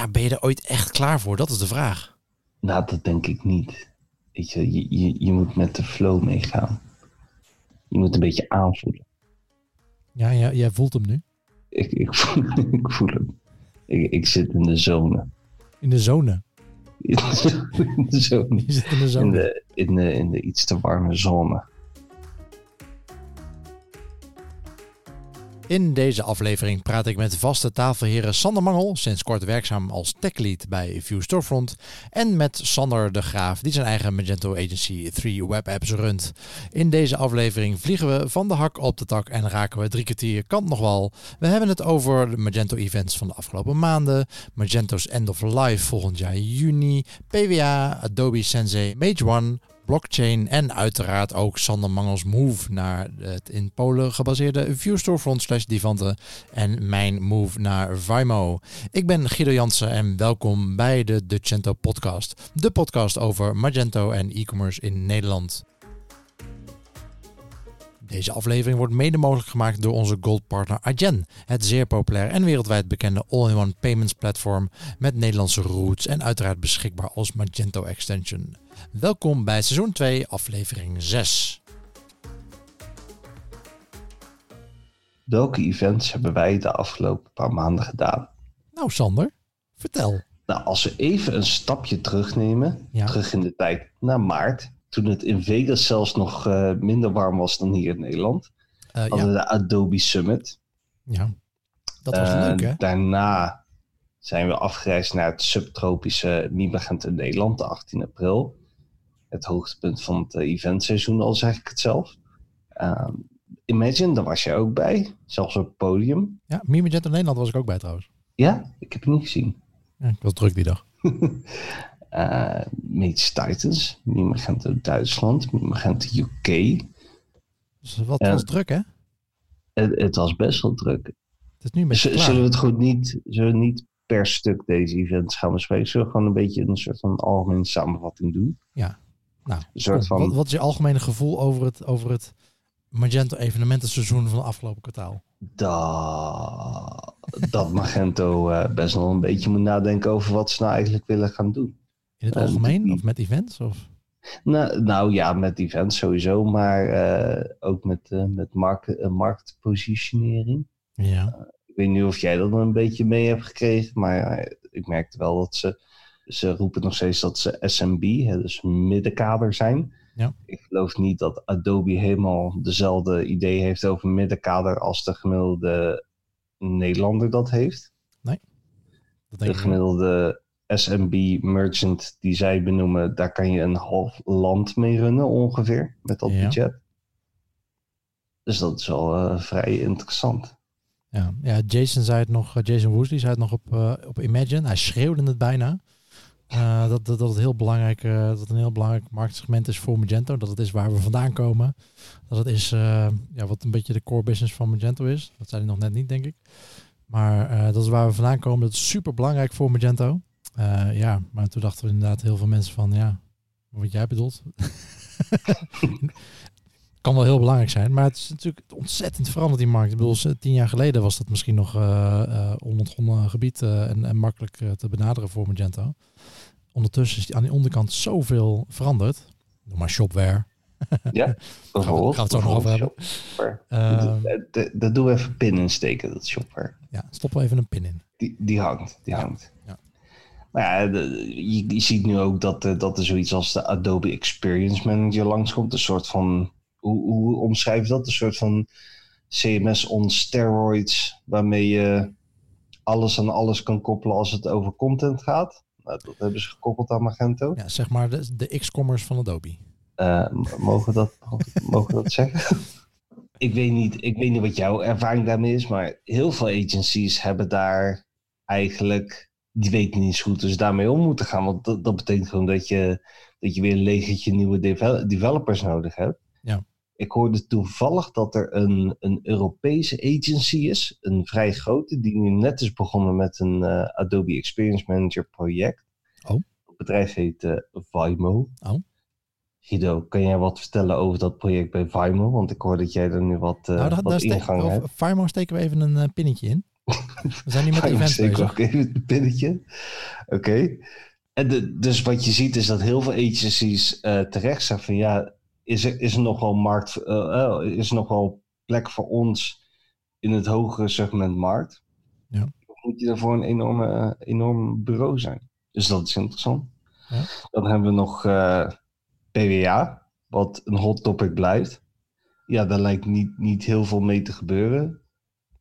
ja, ben je er ooit echt klaar voor? Dat is de vraag. Nou, dat denk ik niet. Weet je, je, je, je moet met de flow meegaan. Je moet een beetje aanvoelen. Ja, ja jij voelt hem nu. Ik, ik, voel, ik voel hem. Ik, ik zit in de zone. In de zone? In de zone. Je zit in de zone. In de, in de, in de iets te warme zone. In deze aflevering praat ik met vaste tafelheren Sander Mangel, sinds kort werkzaam als techlead bij View Storefront, en met Sander de Graaf, die zijn eigen Magento Agency 3 web apps runt. In deze aflevering vliegen we van de hak op de tak en raken we drie kwartier kant nog wel. We hebben het over de Magento events van de afgelopen maanden, Magento's End of Life volgend jaar juni, PWA, Adobe Sensei, Mage One, blockchain en uiteraard ook Sander Mangels move naar het in Polen gebaseerde Viewstorefront slash Divante en mijn move naar Vimo. Ik ben Guido Jansen en welkom bij de Ducento podcast. De podcast over Magento en e-commerce in Nederland. Deze aflevering wordt mede mogelijk gemaakt door onze goldpartner Adyen, het zeer populair en wereldwijd bekende all-in-one payments platform met Nederlandse roots en uiteraard beschikbaar als Magento extension. Welkom bij seizoen 2, aflevering 6. Welke events hebben wij de afgelopen paar maanden gedaan? Nou, Sander, vertel. Nou, als we even een stapje terugnemen, Ja. terug in de tijd naar maart, toen het in Vegas zelfs nog eh, minder warm was dan hier in Nederland, Eh, hadden we ja, de Adobe Summit. ja, dat was Eh, leuk hè? Daarna zijn we afgereisd naar het subtropische Mimagent in Nederland, de 18 april. Het hoogtepunt van het eh, eventseizoen, al zeg ik het zelf. Ehm, Imagine, daar was je ook bij, zelfs op het podium. Ja, Mi Magento Nederland was ik ook bij trouwens. Ja, ik heb het niet gezien. Ja, ik was druk die dag. Eh Mage Titans, Mimagento Duitsland, Mimagento UK. Dus wat Ja. was druk hè? Het, het was best wel druk. Het is nu zullen we het goed niet, zullen we niet per stuk deze events gaan bespreken? Zullen we gewoon een beetje een soort van algemene samenvatting doen? Nou, Een soort kom, van- wat, wat is je algemene gevoel over het, over het Magento evenementenseizoen van de afgelopen kwartaal? Dat, dat Magento eh, best wel een beetje moet nadenken over wat ze nou eigenlijk willen gaan doen. In het algemeen of met events? Of? Nou, nou ja, met events sowieso, maar eh, ook met, eh, met mark, marktpositionering. Ja. Ik weet niet of jij dat een beetje mee hebt gekregen, maar ik merkte wel dat ze, ze roepen nog steeds dat ze SMB, hè, dus middenkader zijn. Ja. Ik geloof niet dat Adobe helemaal dezelfde idee heeft over middenkader als de gemiddelde Nederlander dat heeft. Dat De gemiddelde SMB merchant die zij benoemen, daar kan je een half land mee runnen ongeveer met dat Ja. budget. Dus dat is wel eh, vrij interessant. Ja, ja, Jason zei het nog, eh, Jason Woosley zei het nog op, eh, op Imagine. Hij schreeuwde het bijna. Eh, dat, dat, dat het heel belangrijk, eh, dat een heel belangrijk marktsegment is voor Magento. Dat het is waar we vandaan komen. Dat het is eh, ja, wat een beetje de core business van Magento is. Dat zei hij nog net niet, denk ik. Maar dat is waar we vandaan komen. Dat is super belangrijk voor Magento. Ja, maar toen dachten we inderdaad heel veel mensen van ja, wat jij bedoelt. kan wel heel belangrijk zijn, maar het is natuurlijk ontzettend veranderd die markt. Ik bedoel, tien jaar geleden was dat misschien nog onontgonnen gebied en, en makkelijk te benaderen voor Magento. Ondertussen is die aan die onderkant zoveel veranderd. Noem maar shopware. Ja, bijvoorbeeld. gaan we het zo nog over hebben. Ehm, Dat- dat- Dat doen we even pin insteken, dat shopware. ja, stop even een pin in. Die, die hangt, die Ja, hangt. ja. Maar ja, de- je, je ziet nu ook dat, eh, dat er zoiets als de Adobe Experience Manager langskomt. Een soort van, hoe, hoe omschrijf je dat? Een soort van CMS on steroids, waarmee je alles aan alles kan koppelen als het over content gaat. Nou, dat hebben ze gekoppeld aan Magento. Ja, zeg maar de, de X-commerce van Adobe. Eh, mogen we dat, mogen we dat zeggen? ik, weet niet, ik weet niet wat jouw ervaring daarmee is, maar heel veel agencies hebben daar eigenlijk, die weten niet zo goed dus daarmee om moeten gaan. Want dat, dat betekent gewoon dat je, dat je weer een legertje nieuwe devel- developers nodig hebt. Ik hoorde toevallig dat er een, een Europese agency is, een vrij grote, die nu net is begonnen met een eh, Adobe Experience Manager project. Oh. Het bedrijf heet eh, Vimo. Oh. Guido, kan jij wat vertellen over dat project bij Vimo? Want ik hoor dat jij er nu wat, eh nou, wat steek- ingang over hebt. Firemo steken we even een pinnetje in. We zijn niet met zeker bezig. ook even het pinnetje. Oké. En de, dus wat je ziet is dat heel veel agencies terecht zeggen van ja, is er, is er nog wel markt, eh, is nog wel plek voor ons in het hogere segment markt? Ja. Of moet je daarvoor een enorme, enorm bureau zijn? Dus dat is interessant. Ja. Dan hebben we nog eh, PWA, wat een hot topic blijft. Ja, daar lijkt niet, niet heel veel mee te gebeuren.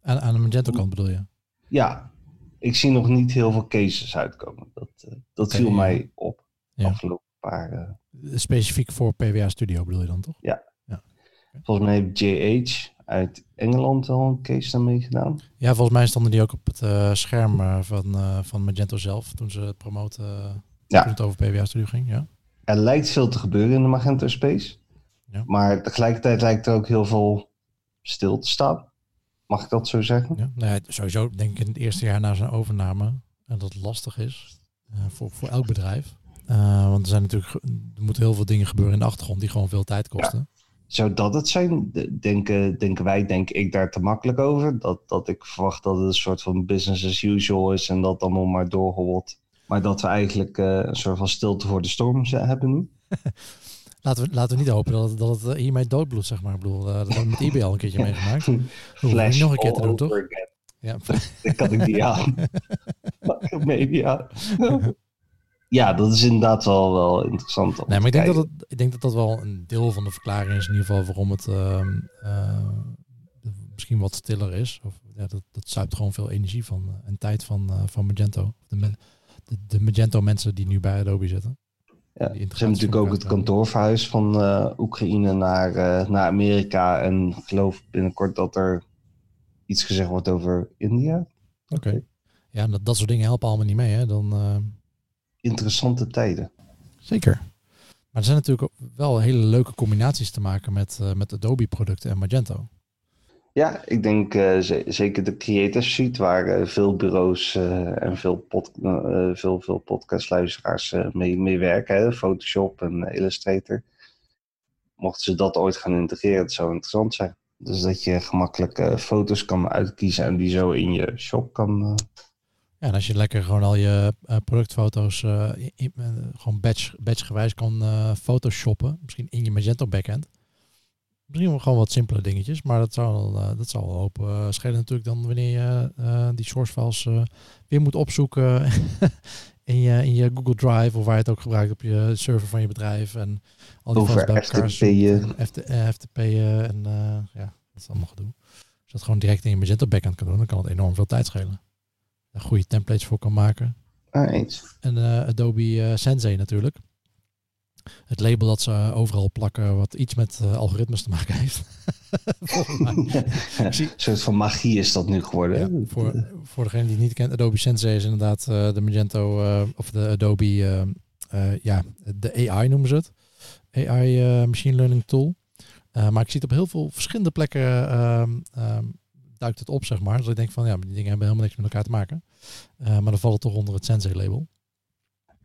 Aan, aan de Magento kant bedoel je? Ja, ik zie nog niet heel veel cases uitkomen. Dat, dat viel mij op Ja. afgelopen paar. eh. Specifiek voor PWA Studio bedoel je dan toch? volgens mij heeft JH uit Engeland al een case daarmee gedaan. Ja, volgens mij stonden die ook op het eh, scherm eh, van, van Magento zelf toen ze het promoten. Ja. Toen het over PWA Studio ging, ja. Er lijkt veel te gebeuren in de Magento Space. Ja. Maar tegelijkertijd lijkt er ook heel veel stil te staan. Mag ik dat zo zeggen? ja. Nou ja, sowieso denk ik in het eerste jaar na zijn overname en dat lastig is voor, voor elk bedrijf. Eh, want er zijn natuurlijk er moeten heel veel dingen gebeuren in de achtergrond die gewoon veel tijd kosten. Zou dat het zijn? De- Denken, denken wij, denk ik daar te makkelijk over? Dat, dat ik verwacht dat het een soort van business as usual is en dat allemaal maar doorgewold. Maar dat we eigenlijk eh, een soort van stilte voor de storm hebben nu? Laten we, laten we niet hopen dat het, dat het eh, hiermee doodbloedt, zeg maar. Ik bedoel, dat hebben we met eBay al een keertje meegemaakt. Niet nog een keer te doen, toch? again. Ja, Dat kan ik niet aan. Media. Ja, dat is inderdaad wel, wel interessant. Nee, maar ik denk, dat het, ik denk dat dat wel een deel van de verklaring is, in ieder geval waarom het ehm, eh, misschien wat stiller is. Of, ja, dat, dat zuipt gewoon veel energie van eh, en tijd van, eh, van Magento. De, de, de Magento mensen die nu bij Adobe zitten. Ja, Ze hebben natuurlijk ook het elkaar kantoor verhuisd van eh, Oekraïne naar, eh, naar Amerika. En ik geloof binnenkort dat er iets gezegd wordt over India. Oké. Ja, dat, dat soort dingen helpen allemaal niet mee. Hè? Dan, eh, Interessante tijden. zeker. Maar er zijn natuurlijk wel hele leuke combinaties te maken met, eh, met Adobe producten en Magento. Ja, ik denk eh, ze- zeker de Creator Suite, waar eh, veel bureaus en veel, pod, veel, veel podcastluisteraars mee, mee werken. Hè? Photoshop en Illustrator. Mochten ze dat ooit gaan integreren, het zou interessant zijn. Dus dat je gemakkelijk foto's kan uitkiezen en die zo in je shop kan. Ja, en als je lekker gewoon al je eh, productfoto's eh, in- eh, gewoon batch, batchgewijs kan eh photoshoppen, misschien in je Magento backend. Misschien gewoon wat simpele dingetjes, maar dat wel, eh, dat zou wel hoop schelen natuurlijk dan wanneer je die source files weer moet opzoeken in, je, in je Google Drive of waar je het ook gebruikt op je server van je bedrijf en al die Over bij elkaar FTP'en. zoekt en FT, FTP'en en ja, dat is allemaal gedoe. Als je dat gewoon direct in je Magento backend kan doen, dan kan het enorm veel tijd schelen. Daar goede templates voor kan maken. ah, eens. En eh, Adobe eh, Sensei natuurlijk. Het label dat ze eh, overal plakken wat iets met algoritmes te maken heeft. Een soort van magie is dat nu geworden. Ja, voor, voor degene die het niet kent, Adobe Sensei is inderdaad de Magento of de Adobe, ja, de AI noemen ze het. AI machine learning tool. Eh, maar ik zie het op heel veel verschillende plekken ehm, ehm, duikt het op, zeg maar. Dus ik denk van, ja, die dingen hebben helemaal niks met elkaar te maken. Eh, maar dan valt het toch onder het Sensei label.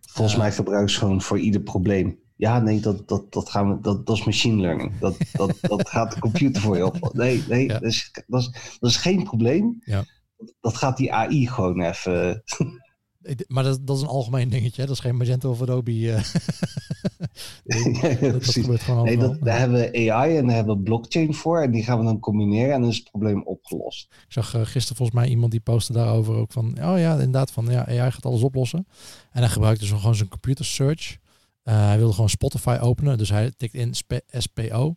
Volgens Ja. mij gebruik ze gewoon voor ieder probleem. Ja, nee, dat, dat, dat, gaan we, dat, dat is machine learning. Dat, dat, dat gaat de computer voor je op. Nee, nee Ja. dat, is, dat, is, dat is geen probleem. Ja. Dat gaat die AI gewoon even. Maar dat, dat is een algemeen dingetje. hè. Dat is geen Magento of Adobe. eh. Ja, dat, gebeurt gewoon Nee, dat, daar hebben we AI en daar hebben we blockchain voor. En die gaan we dan combineren en dan is het probleem opgelost. Ik zag eh, gisteren volgens mij iemand die postte daarover ook van... Oh ja, inderdaad, van ja, AI gaat alles oplossen. En hij gebruikte zo gewoon zijn computer search. Eh, hij wilde gewoon Spotify openen. Dus hij tikt in sp- SPO.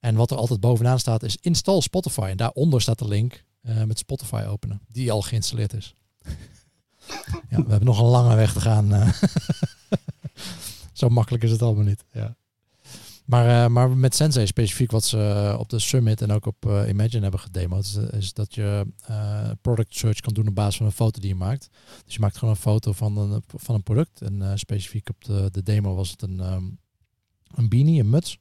En wat er altijd bovenaan staat is install Spotify. En daaronder staat de link met Spotify openen. Die al geïnstalleerd is. Ja, we hebben nog een lange weg te gaan. eh. Zo makkelijk is het allemaal niet. Ja. Maar, eh, maar met Sensei specifiek wat ze eh, op de Summit en ook op Imagine hebben gedemoed, is, is dat je product search kan doen op basis van een foto die je maakt. Dus je maakt gewoon een foto van een, van een product. En specifiek op de, de demo was het een, ehm, een beanie, een muts.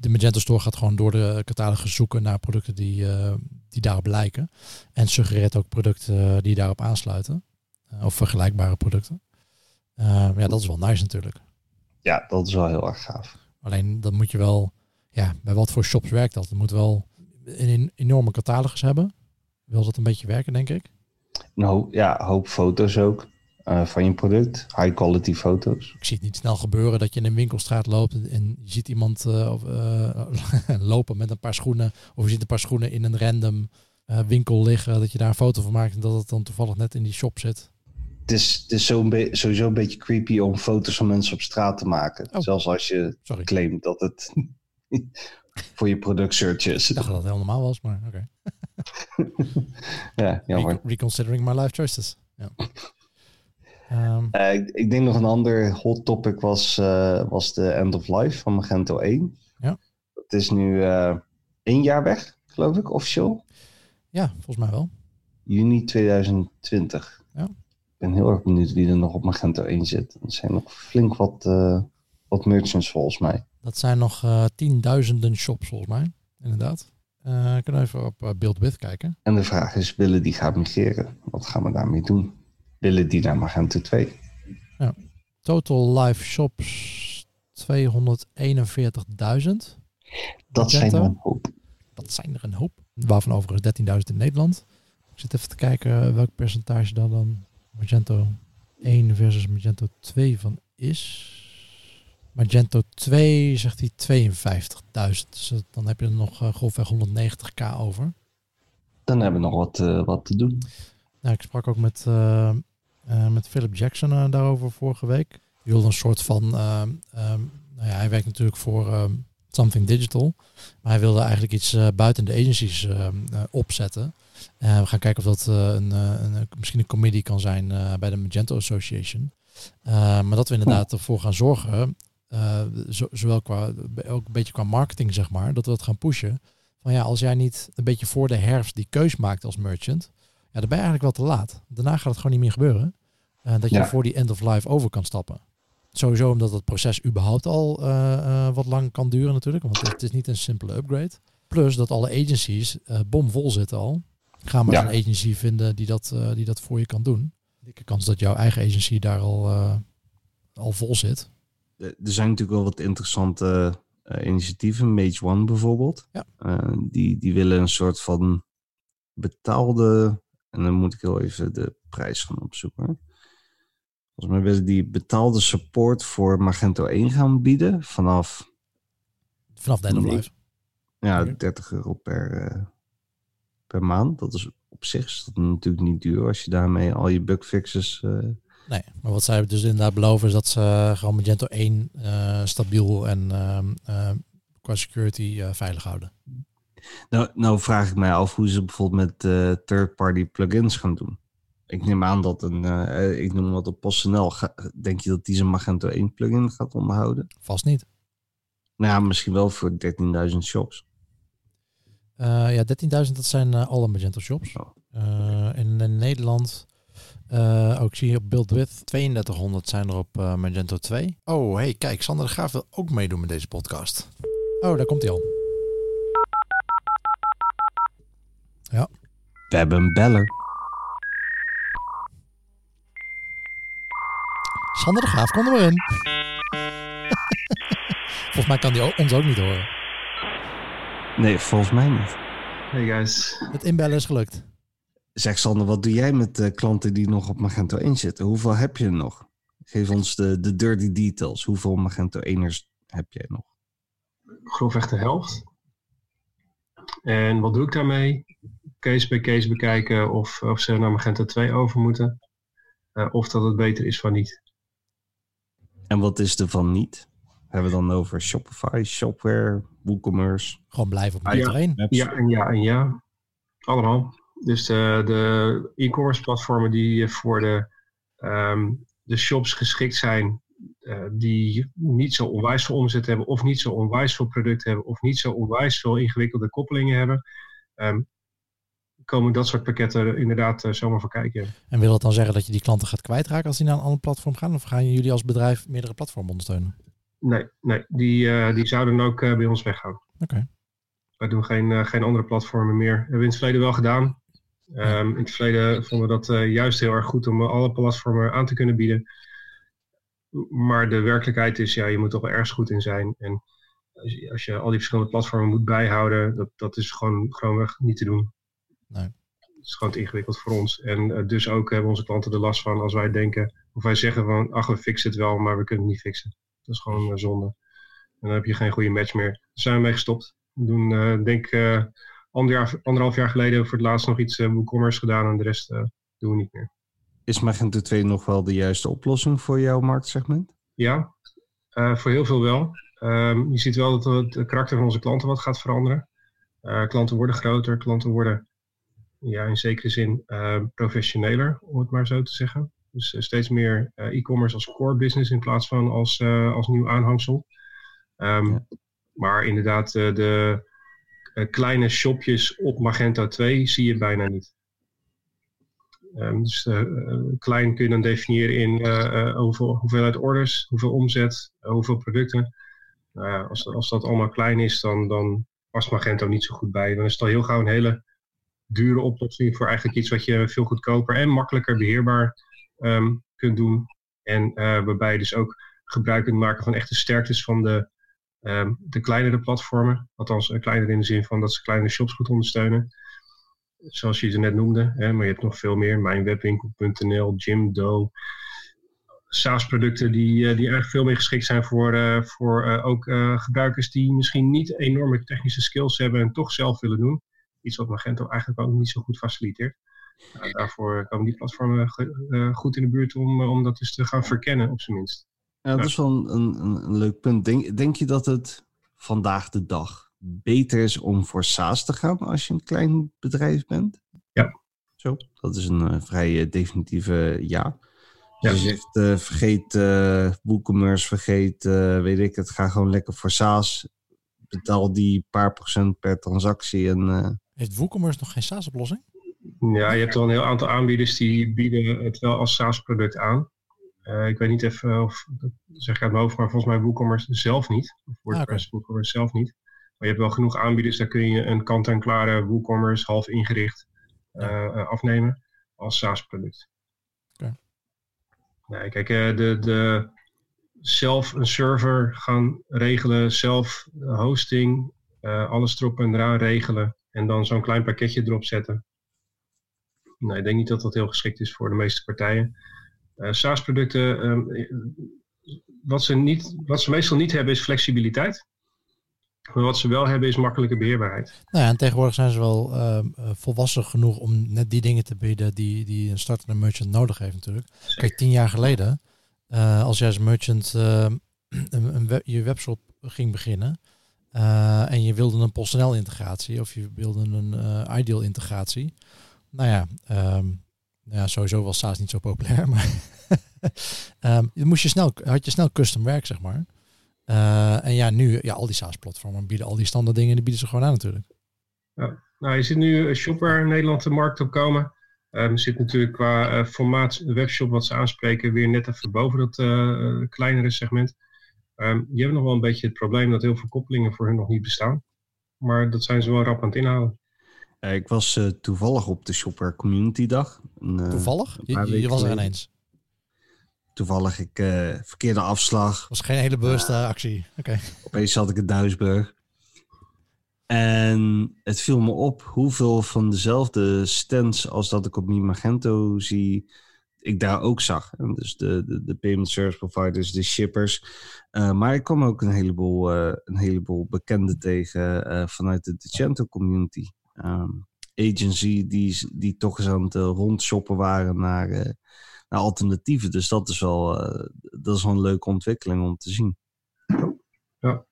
De Magento Store gaat gewoon door de catalogus zoeken naar producten die, eh, die daarop lijken. En suggereert ook producten die daarop aansluiten. Eh, of vergelijkbare producten. Eh, ja, dat is wel nice natuurlijk. Ja, dat is wel heel erg gaaf. Alleen dan moet je wel, ja, bij wat voor shops werkt dat? Het moet wel een enorme catalogus hebben. Wil dat een beetje werken, denk ik? Nou ja, hoop foto's ook uh, van je product. High quality foto's. Ik zie het niet snel gebeuren dat je in een winkelstraat loopt en je ziet iemand uh, lopen met een paar schoenen. Of je ziet een paar schoenen in een random winkel liggen. Dat je daar een foto van maakt en dat het dan toevallig net in die shop zit. Het is, het is zo een sowieso een beetje creepy om foto's van mensen op straat te maken. Oh. Zelfs als je Sorry. claimt dat het voor je product search is. Ik dacht dat het heel normaal was, maar oké. ja, jammer. reconsidering my life choices. Ja. Um, ik, ik, denk nog een ander hot topic was, uh, was de End of Life van Magento 1. Ja. Dat is nu uh, één jaar weg, geloof ik, officieel. Ja, volgens mij wel. Juni 2020. Ja. Ik ben heel erg benieuwd wie er nog op Magento 1 zit. Er zijn nog flink wat, uh, wat merchants volgens mij. Dat zijn nog tienduizenden shops volgens mij, inderdaad. Uh, kunnen we even op uh, BuildWith kijken. En de vraag is, willen die gaan migreren? Wat gaan we daarmee doen? Willen die naar Magento 2? Ja. Total live shops 241.000. Dat zijn er een hoop. Dat zijn er een hoop. Waarvan overigens 13.000 in Nederland. Ik zit even te kijken welk percentage dan, dan Magento 1 versus Magento 2 van is. Magento 2 zegt hij 52.000. Dus dan heb je er nog uh, grofweg 190k over. Dan hebben we nog wat, uh, wat te doen. Nou, ik sprak ook met, uh, met Philip Jackson daarover vorige week. Die wilde een soort van... Um, nou ja, hij werkt natuurlijk voor ehm, Something Digital. Maar hij wilde eigenlijk iets buiten de agencies opzetten. We gaan kijken of dat een, een, misschien een committee kan zijn bij de Magento Association. maar dat we inderdaad ervoor gaan zorgen uh, zowel qua, ook een beetje qua marketing, zeg maar, dat we dat gaan pushen. Van ja, als jij niet een beetje voor de herfst die keus maakt als merchant, ja, dan ben je eigenlijk wel te laat. Daarna gaat het gewoon niet meer gebeuren. Uh, dat je voor die end of life over kan stappen. Sowieso omdat het proces überhaupt al uh, wat lang kan duren natuurlijk, want het is niet een simpele upgrade. Plus dat alle agencies bomvol zitten al. Ga maar een agency vinden die dat, die dat voor je kan doen. Dikke kans dat jouw eigen agency daar al, al vol zit. Eh, er zijn natuurlijk wel wat interessante initiatieven. Mage One bijvoorbeeld. Ja. Die, die willen een soort van betaalde. En dan moet ik heel even de prijs gaan opzoeken. Volgens mij willen die betaalde support voor Magento 1 gaan bieden vanaf. Vanaf de end of life. Ja, 30 euro per, per maand. Dat is op zich is dat natuurlijk niet duur als je daarmee al je bugfixes Nee, maar wat zij dus inderdaad beloven is dat ze gewoon Magento 1 uh, eh, stabiel en uh, qua security uh, veilig houden. Nou, nou vraag ik mij af hoe ze bijvoorbeeld met third-party plugins gaan doen. Ik neem aan dat een, ik noem wat op PostNL, denk je dat die zijn Magento 1 plugin gaat onderhouden? Vast niet. Nou ja, misschien wel voor 13.000 shops. Ja, 13.000 dat zijn alle Magento shops. Oh. in, in Nederland uh, ook zie je op Build With 3200 zijn er op uh, Magento 2. Oh, hey, kijk, Sander de Graaf wil ook meedoen met deze podcast. Oh, daar komt hij al. Ja. We hebben een beller. Sander de Graaf, kom er maar in. volgens mij kan hij ons ook niet horen. Nee, volgens mij niet. Hey guys. Het inbellen is gelukt. Zeg Sander, wat doe jij met de klanten die nog op Magento 1 zitten? Hoeveel heb je er nog? Geef ons de, de dirty details. Hoeveel Magento 1ers heb jij nog? Grofweg de helft. En wat doe ik daarmee? Case bij case bekijken of, of ze naar Magento 2 over moeten. Uh, of dat het beter is van niet. En wat is er van niet? Hebben we dan over Shopify, Shopware, WooCommerce? Gewoon blijven op Magento ja, 1. Ja en ja en ja. Allemaal. Dus de, de e-commerce platformen die voor de, ehm, de shops geschikt zijn, uh, die niet zo onwijs veel omzet hebben, of niet zo onwijs veel producten hebben, of niet zo onwijs veel ingewikkelde koppelingen hebben, um, komen dat soort pakketten inderdaad uh, zomaar voor kijken. En wil dat dan zeggen dat je die klanten gaat kwijtraken als die naar een ander platform gaan? Of gaan jullie als bedrijf meerdere platformen ondersteunen? Nee, nee die, uh, die zouden ook bij ons weggaan. Oké. Wij doen geen, geen andere platformen meer. Dat hebben we in het verleden wel gedaan. Um, in het verleden vonden we dat juist heel erg goed om alle platformen aan te kunnen bieden. Maar de werkelijkheid is, ja, je moet toch wel ergens goed in zijn. En als je, als je al die verschillende platformen moet bijhouden, dat, dat is gewoon gewoonweg niet te doen. Nee. is gewoon te ingewikkeld voor ons. En dus ook hebben onze klanten er last van als wij denken, of wij zeggen van, ach, we fixen het wel, maar we kunnen het niet fixen. Dat is gewoon zonde. En dan heb je geen goede match meer. Daar zijn we mee gestopt. We doen, uh, denk uh, anderhalf jaar geleden voor het laatst nog iets WooCommerce gedaan en de rest doen we niet meer. Is Magento 2 nog wel de juiste oplossing voor jouw marktsegment? Ja, voor heel veel wel. Um, je ziet wel dat het karakter van onze klanten wat gaat veranderen. klanten worden groter, klanten worden ja, in zekere zin professioneler, om het maar zo te zeggen. Dus steeds meer e-commerce als core business in plaats van als, als nieuw aanhangsel. Um, Maar inderdaad, de, de kleine shopjes op Magento 2 zie je bijna niet. Um, dus uh, klein kun je dan definiëren in hoeveel, hoeveelheid orders, hoeveel omzet, hoeveel producten. Nou als, als dat allemaal klein is, dan, dan past Magento niet zo goed bij. Dan is het al heel gauw een hele dure oplossing voor eigenlijk iets wat je veel goedkoper en makkelijker beheerbaar um, kunt doen. En waarbij je dus ook gebruik kunt maken van echte sterktes van de Um, de kleinere platformen, althans uh, kleiner in de zin van dat ze kleine shops goed ondersteunen. Zoals je ze net noemde, hè, maar je hebt nog veel meer. Mijnwebwinkel.nl, Jimdo, SaaS-producten die, uh, die eigenlijk veel meer geschikt zijn voor, voor ook gebruikers die misschien niet enorme technische skills hebben en toch zelf willen doen. Iets wat Magento eigenlijk ook niet zo goed faciliteert. Nou, daarvoor komen die platformen goed in de buurt om, om dat dus te gaan verkennen, op zijn minst. Ja, dat is wel een, een, een, leuk punt. Denk, denk je dat het vandaag de dag beter is om voor SaaS te gaan als je een klein bedrijf bent? Ja. Zo, dat is een uh, vrij uh, definitieve ja. ja. Dus je zegt, uh, vergeet WooCommerce, vergeet, weet ik het, ga gewoon lekker voor SaaS. Betaal die paar procent per transactie. En, Heeft WooCommerce nog geen SaaS-oplossing? Ja, je hebt wel een heel aantal aanbieders die bieden het wel als SaaS-product aan. Uh, ik weet niet even of, dat zeg ik uit mijn hoofd, maar volgens mij WooCommerce zelf niet. Of WordPress ah, okay. WooCommerce zelf niet. Maar je hebt wel genoeg aanbieders, daar kun je een kant-en-klare WooCommerce half ingericht uh, afnemen als SaaS-product. Okay. Nee, kijk, de, de zelf een server gaan regelen, zelf hosting, alles erop en eraan regelen en dan zo'n klein pakketje erop zetten. Nee, ik denk niet dat dat heel geschikt is voor de meeste partijen. Uh, SaaS-producten, um, wat, ze niet, wat ze meestal niet hebben is flexibiliteit. Maar wat ze wel hebben is makkelijke beheerbaarheid. Nou ja, en tegenwoordig zijn ze wel uh, volwassen genoeg om net die dingen te bieden die, die een startende merchant nodig heeft natuurlijk. Zeker. Kijk, tien jaar geleden, uh, als jij als merchant een, een web, je webshop ging beginnen en je wilde een PostNL integratie of je wilde een Ideal integratie. Nou ja, um, ja, sowieso was SaaS niet zo populair, maar um, moest je snel, had je snel custom werk, zeg maar. Uh, en ja, nu, ja, al die SaaS-platformen bieden al die standaard dingen, die bieden ze gewoon aan natuurlijk. Ja. Nou, je ziet nu shopper in Nederland de markt op komen. Er zit natuurlijk qua uh, formaat webshop wat ze aanspreken weer net even boven dat uh, kleinere segment. Die hebben nog wel een beetje het probleem dat heel veel koppelingen voor hun nog niet bestaan. Maar dat zijn ze wel rap aan het inhouden. Uh, ik was uh, toevallig op de Shopware Community Dag. Een, uh, toevallig? Je, je was er ineens? Toevallig, ik verkeerde afslag. was geen hele bewuste actie. Okay. Opeens zat ik in Duisburg. En het viel me op hoeveel van dezelfde stands als dat ik op Mi Magento zie, ik daar ook zag. En dus de, de, de payment service providers, de shippers. Uh, maar ik kwam ook een heleboel, uh, een heleboel bekenden tegen uh, vanuit de Decento community um, agency die, die toch eens aan het uh, rondshoppen waren naar, uh, naar alternatieven. Dus dat is, wel, uh, dat is wel een leuke ontwikkeling om te zien. Ja,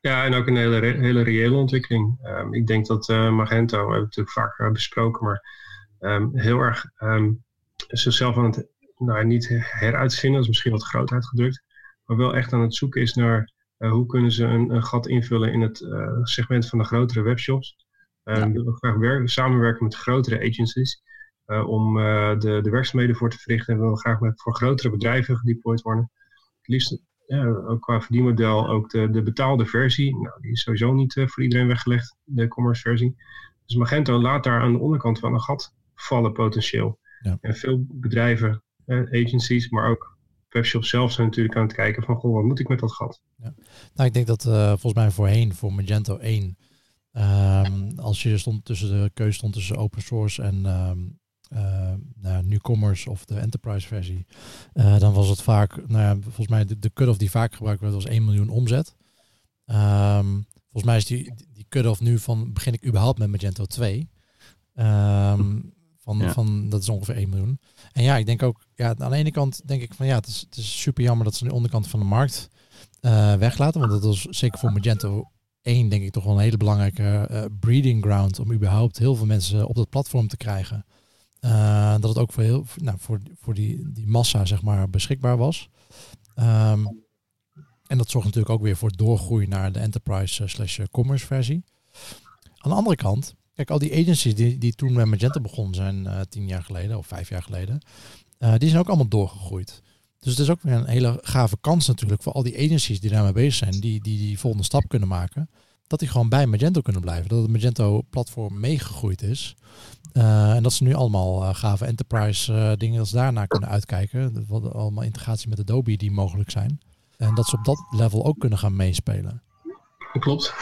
ja en ook een hele, hele reële ontwikkeling. Um, ik denk dat Magento, we hebben het natuurlijk vaak besproken, maar um, heel erg um, zichzelf aan het nou, niet heruitvinden, dat is misschien wat groot uitgedrukt, maar wel echt aan het zoeken is naar hoe kunnen ze een, een gat invullen in het segment van de grotere webshops. Uh, ja. willen graag werken, samenwerken met grotere agencies uh, om uh, de, de werkzaamheden voor te verrichten. En we willen graag met, voor grotere bedrijven gedeployed worden. Het liefst ook qua verdienmodel ook de, de betaalde versie. Nou, die is sowieso niet voor iedereen weggelegd, de commerce versie. Dus Magento laat daar aan de onderkant van een gat vallen potentieel. Ja. En veel bedrijven, agencies, maar ook webshops zelf zijn natuurlijk aan het kijken van, goh, wat moet ik met dat gat? Ja. Nou, ik denk dat volgens mij voorheen voor Magento 1 Ehm, als je stond tussen de keuze stond tussen open source en ehm, uh, nou, NewCommerce of de Enterprise versie, uh, dan was het vaak, nou ja, volgens mij de, de cut-off die vaak gebruikt werd was 1 miljoen omzet. Um, volgens mij is die, die cut-off nu van, begin ik überhaupt met Magento 2. Um, van, ja. van, dat is ongeveer 1 miljoen. En ja, ik denk ook, ja, aan de ene kant denk ik van ja, het is, het is super jammer dat ze de onderkant van de markt uh, weglaten. Want dat was zeker voor Magento 1 denk ik toch wel een hele belangrijke uh, breeding ground om überhaupt heel veel mensen op dat platform te krijgen. Uh, dat het ook voor, heel, nou, voor, voor die, die massa zeg maar, beschikbaar was. Um, en dat zorgt natuurlijk ook weer voor doorgroei naar de enterprise uh, slash commerce versie. Aan de andere kant, kijk, al die agencies die, die toen met Magento begonnen zijn tien jaar geleden of vijf jaar geleden, die zijn ook allemaal doorgegroeid. Dus het is ook weer een hele gave kans natuurlijk voor al die agencies die daarmee bezig zijn, die die, die volgende stap kunnen maken dat die gewoon bij Magento kunnen blijven. Dat het Magento-platform meegegroeid is. Uh, en dat ze nu allemaal uh, gave enterprise uh, dingen als daarna kunnen uitkijken. Wat allemaal integratie met Adobe die mogelijk zijn. En dat ze op dat level ook kunnen gaan meespelen. Klopt,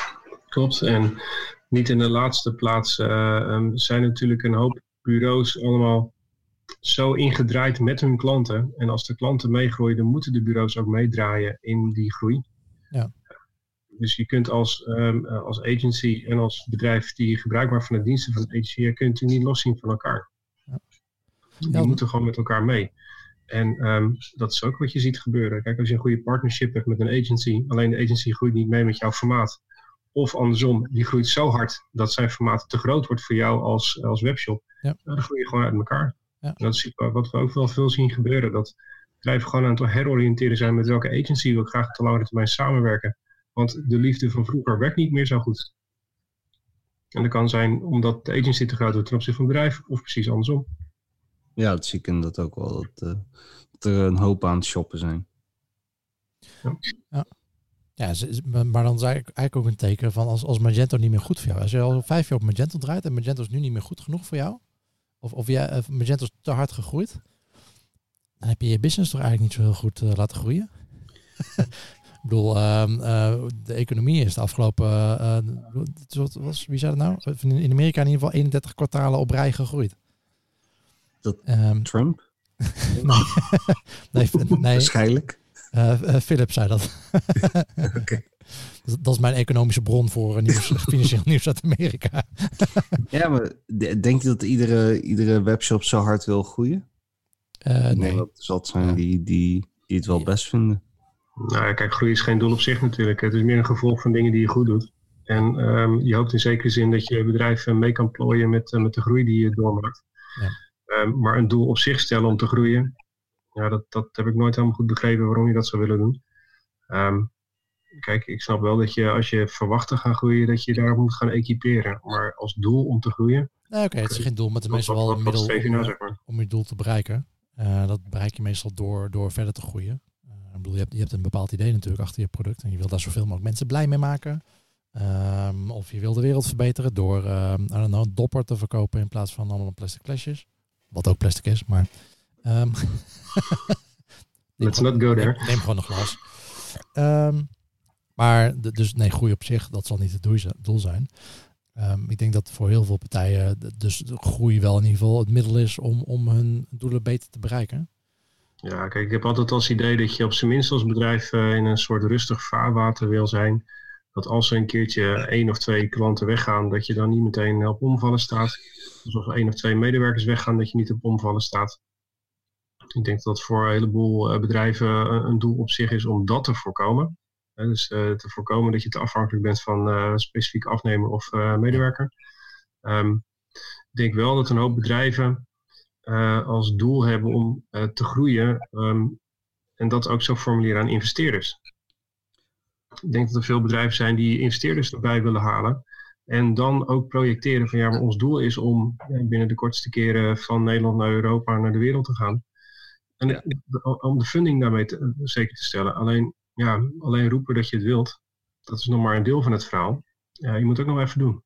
klopt. En niet in de laatste plaats um, zijn natuurlijk een hoop bureaus allemaal zo ingedraaid met hun klanten. En als de klanten meegroeien, dan moeten de bureaus ook meedraaien in die groei. Ja. Dus je kunt als, um, als agency en als bedrijf die gebruik maakt van de diensten van de agency, je kunt het niet loszien van elkaar. Ja. Die ja. moeten gewoon met elkaar mee. En um, dat is ook wat je ziet gebeuren. Kijk, als je een goede partnership hebt met een agency, alleen de agency groeit niet mee met jouw formaat. Of andersom, die groeit zo hard dat zijn formaat te groot wordt voor jou als, als webshop. Ja. dan groei je gewoon uit elkaar. Ja. Dat is wat we ook wel veel zien gebeuren. Dat bedrijven gewoon aan het heroriënteren zijn met welke agency wil ik graag te langere termijn samenwerken. Want de liefde van vroeger werkt niet meer zo goed. En dat kan zijn omdat de agency te groot wordt ten opzichte van het bedrijf, of precies andersom. Ja, dat zie ik inderdaad ook wel. Dat, uh, dat er een hoop aan het shoppen zijn. Ja. ja. Ja, maar dan ik eigenlijk ook een teken van als, als Magento niet meer goed voor jou. Als je al vijf jaar op Magento draait en Magento is nu niet meer goed genoeg voor jou, of, of jij, of Magento is te hard gegroeid, dan heb je je business toch eigenlijk niet zo heel goed uh, laten groeien. Ik bedoel, uh, uh, de economie is de afgelopen. Wat was, wie zei dat nou? In Amerika in ieder geval 31 kwartalen op rij gegroeid. Dat um, Trump? nee, nee, nee, Waarschijnlijk. Philip zei dat. okay. Dat. Is mijn economische bron voor nieuws, financieel nieuws uit Amerika. ja, maar denk je dat iedere, iedere webshop zo hard wil groeien? nee. nee. Dat zal het zijn die, die, die het wel best vinden. Nou ja, kijk, groei is geen doel op zich natuurlijk. Het is meer een gevolg van dingen die je goed doet. En um, je hoopt in zekere zin dat je bedrijf mee kan plooien met, uh, met de groei die je doormaakt. Ja. Um, maar een doel op zich stellen om te groeien, ja, dat, dat heb ik nooit helemaal goed begrepen waarom je dat zou willen doen. Um, kijk, ik snap wel dat je als je verwacht te gaan groeien, dat je daar moet gaan equiperen. Maar als doel om te groeien. Oké, okay, het is geen doel, maar het is meestal wel een middel om, nou, zeg maar. om je doel te bereiken. Uh, dat bereik je meestal door, door verder te groeien. Ik bedoel, je hebt, je hebt een bepaald idee natuurlijk achter je product en je wil daar zoveel mogelijk mensen blij mee maken. Um, of je wil de wereld verbeteren door know, een dopper te verkopen in plaats van allemaal plastic flesjes. Wat ook plastic is, maar... Um, Let's not go there. Neem, neem gewoon een glas. Um, maar dus nee, groei op zich, dat zal niet het doel zijn. Um, ik denk dat voor heel veel partijen dus groei wel in ieder geval het middel is om, om hun doelen beter te bereiken. Ja, kijk, ik heb altijd als idee dat je op zijn minst als bedrijf uh, in een soort rustig vaarwater wil zijn. Dat als er een keertje één of twee klanten weggaan, dat je dan niet meteen op omvallen staat. Dus als er één of twee medewerkers weggaan, dat je niet op omvallen staat. Ik denk dat dat voor een heleboel uh, bedrijven een, een, doel op zich is om dat te voorkomen. Dus te voorkomen dat je te afhankelijk bent van een specifiek afnemer of medewerker. Um, ik denk wel dat een hoop bedrijven als doel hebben om te groeien um, en dat ook zo formuleren aan investeerders. Ik denk dat er veel bedrijven zijn die investeerders erbij willen halen en dan ook projecteren van ja, maar ons doel is om binnen de kortste keren van Nederland naar Europa naar de wereld te gaan. En om de funding daarmee te, zeker te stellen. Alleen, ja, alleen roepen dat je het wilt, dat is nog maar een deel van het verhaal. Je moet het ook nog even doen.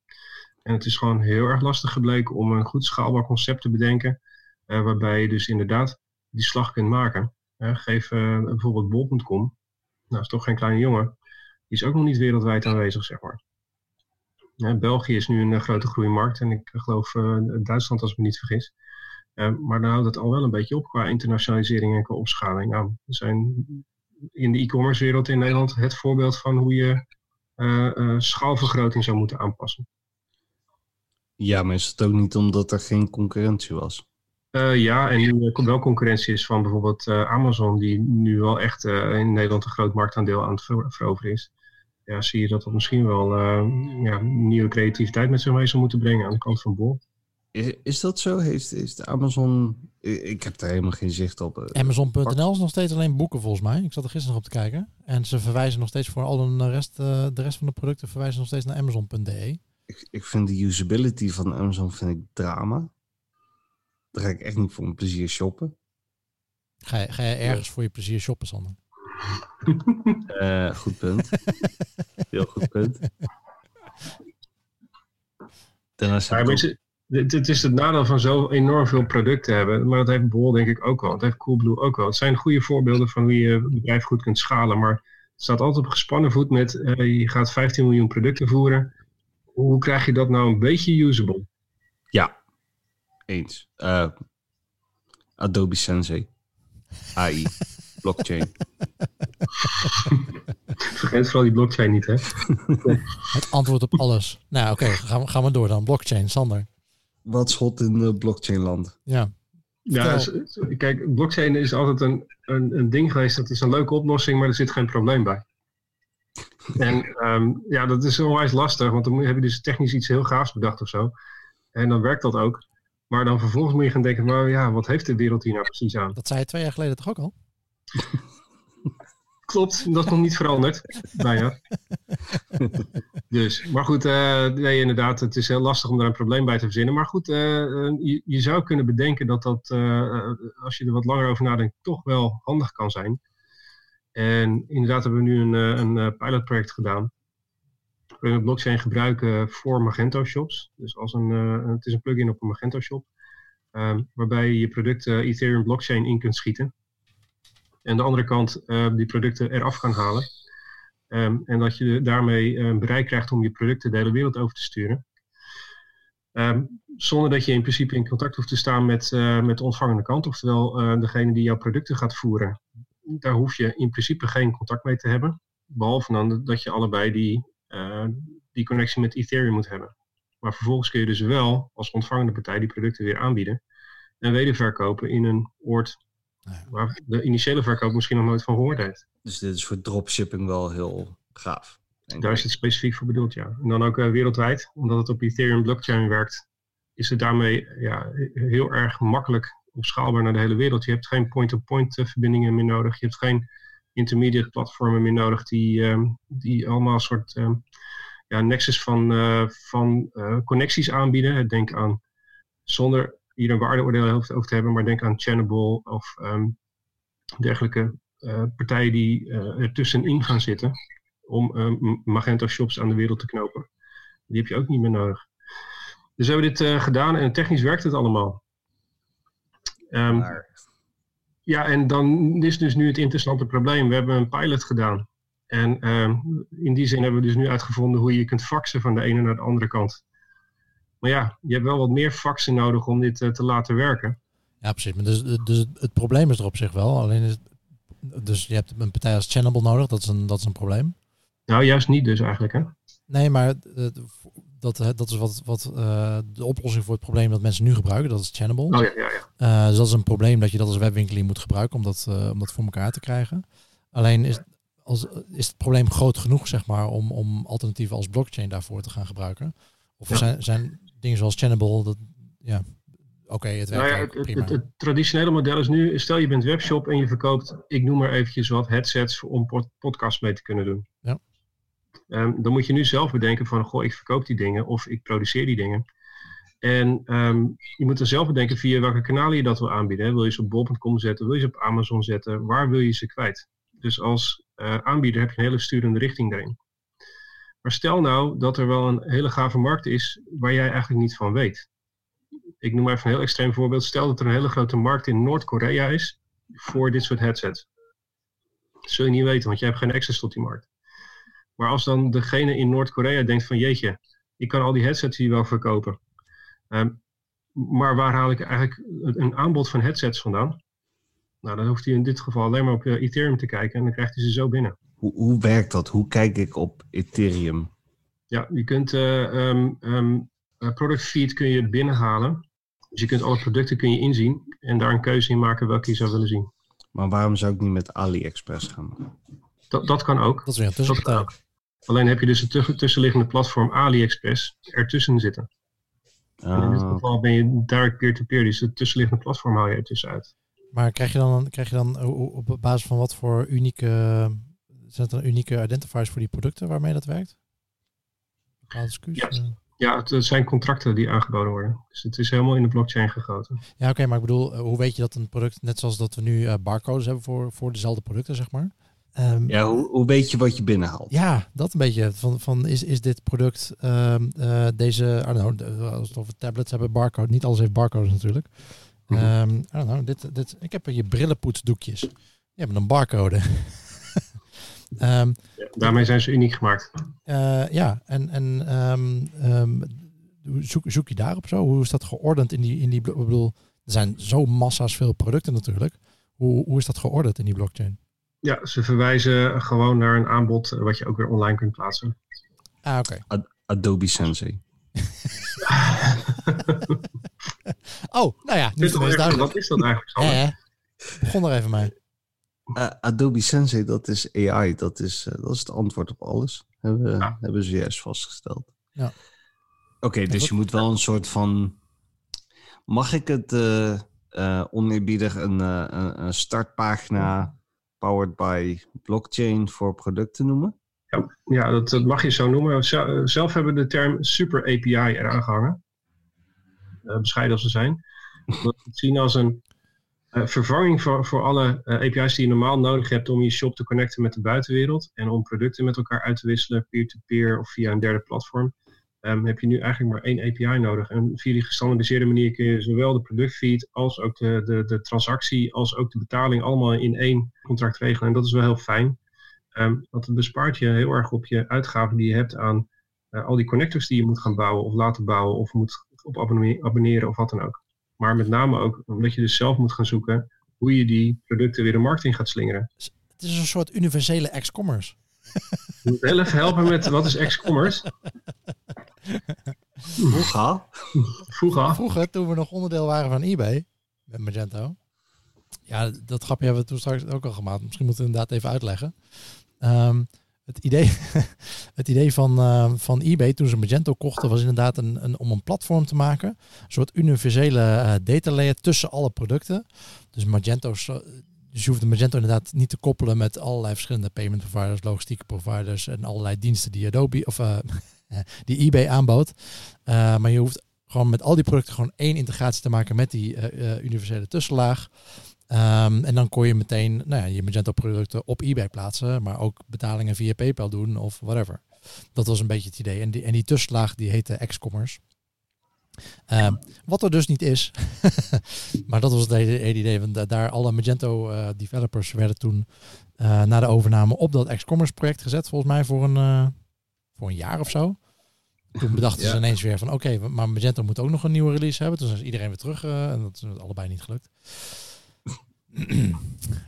En het is gewoon heel erg lastig gebleken om een goed schaalbaar concept te bedenken uh, waarbij je dus inderdaad die slag kunt maken. Geef uh, bijvoorbeeld bol.com, nou is toch geen kleine jongen, die is ook nog niet wereldwijd aanwezig, zeg maar. België is nu een grote groeimarkt en ik geloof Duitsland als ik me niet vergis. maar dan houdt het al wel een beetje op qua internationalisering en qua opschaling. Nou, we zijn in de e-commerce wereld in Nederland het voorbeeld van hoe je schaalvergroting zou moeten aanpassen. Ja, maar is het ook niet omdat er geen concurrentie was? Uh, ja, en nu er wel concurrentie is van bijvoorbeeld uh, Amazon, die nu wel echt uh, in Nederland een groot marktaandeel aan het veroveren is. Ja, zie je dat dat misschien wel ja, nieuwe creativiteit met zich mee zou moeten brengen aan de kant van Bol. Is, is dat zo? Heeft, is de Amazon. Ik heb daar helemaal geen zicht op. Amazon.nl is nog steeds alleen boeken volgens mij. Ik zat er gisteren nog op te kijken. En ze verwijzen nog steeds voor al de rest, de rest van de producten verwijzen nog steeds naar Amazon.de ik, ik vind de usability van Amazon vind ik drama. Daar ga ik echt niet voor mijn plezier shoppen. Ga je, ga je ergens voor je plezier shoppen, Sander? Uh, goed punt. Heel goed punt. Daarnaast het, het, is het nadeel van zo enorm veel producten hebben. Maar dat heeft Bol denk ik ook wel. Dat heeft Coolblue ook wel. Het zijn goede voorbeelden van hoe je een bedrijf goed kunt schalen. Maar het staat altijd op gespannen voet met... Uh, je gaat 15 miljoen producten voeren hoe krijg je dat nou een beetje usable? Ja, eens. Uh, Adobe Sensei. AI. blockchain. Vergeet vooral die blockchain niet, hè? Het antwoord op alles. Nou, oké, gaan, we, gaan we door dan. Blockchain, Sander. Wat schot in de blockchainland? Ja. Ja, kijk, blockchain is altijd een, een, een ding geweest. Dat is een leuke oplossing, maar er zit geen probleem bij. En ehm, ja, dat is onwijs lastig, want dan heb je dus technisch iets heel gaafs bedacht of zo. En dan werkt dat ook. Maar dan vervolgens moet je gaan denken, maar ja, wat heeft de wereld hier nou precies aan? Dat zei je twee jaar geleden toch ook al? Klopt, dat is nog niet veranderd. Bijna. dus, maar goed, uh, nee, inderdaad, het is heel lastig om daar een probleem bij te verzinnen. Maar goed, uh, je, je, zou kunnen bedenken dat dat, uh, als je er wat langer over nadenkt, toch wel handig kan zijn. En inderdaad hebben we nu een, eh, een eh, pilotproject gedaan. We blockchain gebruiken voor Magento shops. Dus als een, het is een plugin op een Magento shop. Um, waarbij je je producten Ethereum blockchain in kunt schieten. En de andere kant uh, die producten eraf kan halen. Um, en dat je daarmee een bereik krijgt om je producten de hele wereld over te sturen. Zonder dat je in principe in contact hoeft te staan met, uh, met de ontvangende kant. Oftewel uh, degene die jouw producten gaat voeren daar hoef je in principe geen contact mee te hebben. Behalve dan dat je allebei die, uh, die connectie met Ethereum moet hebben. Maar vervolgens kun je dus wel als ontvangende partij die producten weer aanbieden. En wederverkopen in een oord waar de initiële verkoop misschien nog nooit van gehoord heeft. Dus dit is voor dropshipping wel heel gaaf. Daar is het specifiek voor bedoeld, ja. En dan ook uh, wereldwijd, omdat het op Ethereum blockchain werkt, is het daarmee ja, heel erg makkelijk opschaalbaar naar de hele wereld. Je hebt geen point-to-point eh, verbindingen meer nodig. Je hebt geen intermediate platformen meer nodig die, ehm, die allemaal een soort ehm, ja, nexus van, uh, van uh, connecties aanbieden. Denk aan, zonder hier een waardeoordeel over te hebben, maar denk aan Channable of um, dergelijke partijen die er tussenin gaan zitten om Magento shops aan de wereld te knopen. Die heb je ook niet meer nodig. Dus we hebben dit gedaan en technisch werkt het allemaal. Um, ja, en dan is dus nu het interessante probleem. We hebben een pilot gedaan. En um, in die zin hebben we dus nu uitgevonden hoe je kunt faxen van de ene naar de andere kant. Maar ja, je hebt wel wat meer faxen nodig om dit uh, te laten werken. Ja, precies. Maar dus, dus het probleem is er op zich wel. Alleen is dus je hebt een partij als Channable nodig. Dat is een, dat is een probleem. Nou, juist niet dus eigenlijk, hè? Nee, maar uh, dat, dat is wat, wat uh, de oplossing voor het probleem dat mensen nu gebruiken. Dat is Channable. Oh, ja, ja, ja. Uh, dus dat is een probleem dat je dat als webwinkeling moet gebruiken om dat, om dat voor elkaar te krijgen. Alleen is, als, is het probleem groot genoeg, zeg maar, om, om alternatieven als blockchain daarvoor te gaan gebruiken? Of zijn, zijn dingen zoals Channable, dat, ja, oké, okay, het werkt nou ja, het, het, het, traditionele model is nu, stel je bent webshop en je verkoopt, ik noem maar eventjes wat headsets om pod podcast mee te kunnen doen. Ja. Um, dan moet je nu zelf bedenken van, goh, ik verkoop die dingen of ik produceer die dingen. En um, je moet er zelf bedenken via welke kanalen je dat wil aanbieden. Hè. Wil je ze op bol.com zetten, wil je ze op Amazon zetten, waar wil je ze kwijt? Dus als uh, aanbieder heb je een hele sturende richting daarin. Maar stel nou dat er wel een hele gave markt is waar jij eigenlijk niet van weet. Ik noem even een heel extreem voorbeeld. Stel dat er een hele grote markt in Noord-Korea is voor dit soort headsets. Dat zul je niet weten, want jij hebt geen access tot die markt. Maar als dan degene in Noord-Korea denkt van jeetje, ik kan al die headsets hier wel verkopen. Ehm, maar waar haal ik eigenlijk een aanbod van headsets vandaan? Nou, dan hoeft hij in dit geval alleen maar op eh, Ethereum te kijken en dan krijgt hij ze zo binnen. Hoe, hoe werkt dat? Hoe kijk ik op Ethereum? Ja, je kunt uh, um, product feed kun je binnenhalen. Dus je kunt alle producten kun je inzien en daar een keuze in maken welke je zou willen zien. Maar waarom zou ik niet met AliExpress gaan? Dat, dat kan ook. Dat is weer een kan ook. Alleen heb je dus een tussenliggende platform AliExpress ertussen zitten. En in dit ah. geval ben je direct peer-to-peer, dus het tussenliggende platform haal je ertussen uit. Maar krijg je dan, krijg je dan op basis van wat voor unieke, zijn dan unieke identifiers voor die producten waarmee dat werkt? Ja, ja, het zijn contracten die aangeboden worden. Dus het is helemaal in de blockchain gegoten. Ja, oké, maar ik bedoel, eh, hoe weet je dat een product, net zoals dat we nu uh, barcodes hebben voor, voor dezelfde producten, zeg maar? Um, ja, hoe, hoe weet je wat je binnenhaalt? Ja, dat een beetje. Van, van is, is dit product, um, uh, deze, I don't know, als het over tablets hebben, barcode, niet alles heeft barcodes natuurlijk. Um, I don't know, dit, dit, ik heb hier brillenpoetsdoekjes. Die hebben een barcode. Um, ja, daarmee zijn ze uniek gemaakt. Uh, ja, en, en um, zoek, zoek je daarop zo? Hoe is dat geordend in die, in die... Ik bedoel, er zijn zo massa's veel producten natuurlijk. Hoe, hoe is dat geordend in die blockchain? Ja, ze verwijzen gewoon naar een aanbod wat je ook weer online kunt plaatsen. Ah, oké. Okay. Adobe Sensei. oh, nou ja, nu is het duidelijk. Wat is dat eigenlijk? Ja, Begon er even mee. Uh, Adobe Sensei, dat is AI. Dat is, uh, dat is het antwoord op alles. Hebben, ja. hebben ze juist vastgesteld. Ja. Oké, okay, dus je moet wel een soort van... Mag ik het uh, oneerbiedig een, een, een, startpagina powered by blockchain voor producten noemen? Ja, ja dat, dat, mag je zo noemen. Zelf hebben we de term super API eraan gehangen. bescheiden als ze zijn. We het zien als een uh, vervanging voor, voor alle eh, API's die je normaal nodig hebt om je shop te connecten met de buitenwereld en om producten met elkaar uit te wisselen, peer-to-peer of via een derde platform, um, heb je nu eigenlijk maar één API nodig. En via die gestandardiseerde manier kun je zowel de productfeed als ook de, de, de transactie als ook de betaling allemaal in één contract regelen. En dat is wel heel fijn, um, want het bespaart je heel erg op je uitgaven die je hebt aan uh, al die connectors die je moet gaan bouwen of laten bouwen of moet op abonneren of wat dan ook. Maar met name ook omdat je dus zelf moet gaan zoeken hoe je die producten weer de markt in gaat slingeren. Het is een soort universele ex-commerce. Je moet heel even helpen met wat is ex-commerce? Vroeger. Vroeger. Vroeger, toen we nog onderdeel waren van eBay, met Magento. Ja, dat grapje hebben we toen straks ook al gemaakt. Misschien moeten we inderdaad even uitleggen. Um, het idee, het idee van, uh, van eBay toen ze Magento kochten was inderdaad een, een, om een platform te maken. Een soort universele uh, data layer tussen alle producten. Dus Magento, dus je hoeft Magento inderdaad niet te koppelen met allerlei verschillende payment providers, logistieke providers en allerlei diensten die Adobe of uh, die eBay aanbood. maar je hoeft gewoon met al die producten gewoon één integratie te maken met die universele tussenlaag. Um, en dan kon je meteen nou ja, je Magento producten op eBay plaatsen, maar ook betalingen via PayPal doen of whatever. Dat was een beetje het idee. En die, en die tussenlaag die heette X-commerce. Um, wat er dus niet is. maar dat was het hele, idee. Want daar alle Magento uh, developers werden toen uh, na de overname op dat X-commerce project gezet. Volgens mij voor een, uh, voor een jaar of zo. Toen bedachten ja. ze ineens weer van oké, okay, maar Magento moet ook nog een nieuwe release hebben. Toen is iedereen weer terug en dat is allebei niet gelukt.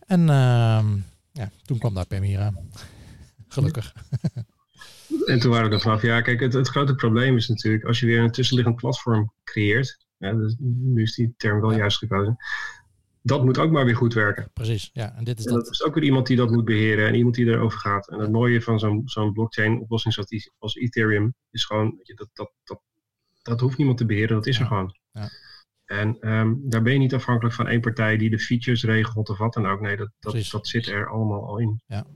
en uh, ja, toen kwam daar Permira. Gelukkig. en toen waren we er vanaf. Ja, kijk, het, het, grote probleem is natuurlijk als je weer een tussenliggend platform creëert. Ja, dus, nu is die term wel ja. juist gekozen. Dat moet ook maar weer goed werken. Precies, ja. En dit is en dat. dat is ook weer iemand die dat moet beheren en iemand die erover gaat. En het mooie van zo'n zo'n blockchain oplossing zoals als Ethereum is gewoon, dat, dat, dat, dat hoeft niemand te beheren, dat is er gewoon. Ja. En um, daar ben je niet afhankelijk van één partij die de features regelt of wat dan ook. Nee, dat, dat, dat zit er allemaal al in. Ja.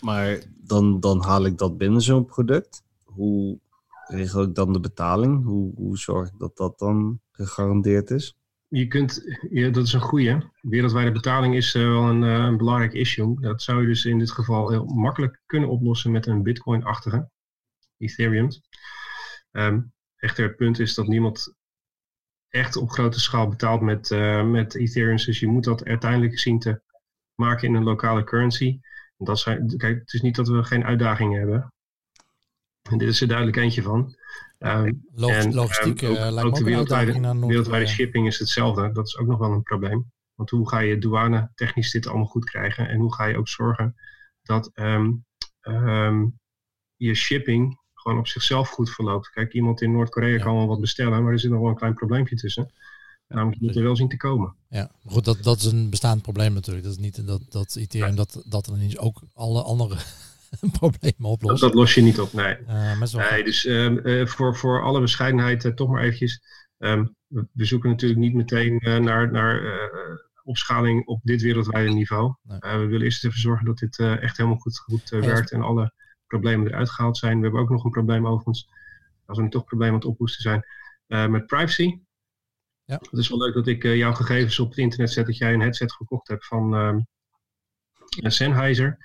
Maar dan, dan haal ik dat binnen zo'n product. Hoe regel ik dan de betaling? Hoe, hoe zorg ik dat dat dan gegarandeerd is? Je kunt, ja, dat is een goede. Wereldwijde betaling is uh, wel een, uh, een belangrijk issue. Dat zou je dus in dit geval heel makkelijk kunnen oplossen met een Bitcoin-achtige Ethereum. Um, echter, het punt is dat niemand echt op grote schaal betaald met, uh, met Ethereum. Dus je moet dat uiteindelijk zien te maken in een lokale currency. En dat zijn, kijk, het is niet dat we geen uitdagingen hebben. En dit is er duidelijk eentje van. Ehm, Log- en, logistiek ehm, eh, ook- ook de wereldwijde, wereldwijde shipping is hetzelfde. Dat is ook nog wel een probleem. Want hoe ga je douane technisch dit allemaal goed krijgen? En hoe ga je ook zorgen dat ehm, je shipping gewoon op zichzelf goed verloopt? Kijk, iemand in Noord-Korea Ja. kan wel wat bestellen, maar er zit nog wel een klein probleempje tussen. Namelijk, je moet er wel zien te komen. Ja, maar goed, dat, dat is een bestaand probleem natuurlijk. Dat is niet dat, dat Ethereum dat, dat er niet ook alle andere problemen oplost. dat los je niet op, nee. Eh, Nee, dus ehm, eh, voor, voor alle bescheidenheid eh, toch maar eventjes. ehm, we, zoeken natuurlijk niet meteen naar, naar opschaling op dit wereldwijde niveau. Nee. We willen eerst even zorgen dat dit echt helemaal goed, goed werkt en alle problemen eruit gehaald zijn. We hebben ook nog een probleem overigens, als we nu toch problemen aan het ophoesten zijn, eh, met privacy. Ja. Het is wel leuk dat ik eh, jouw gegevens op het internet zet dat jij een headset gekocht hebt van ehm eh, Sennheiser.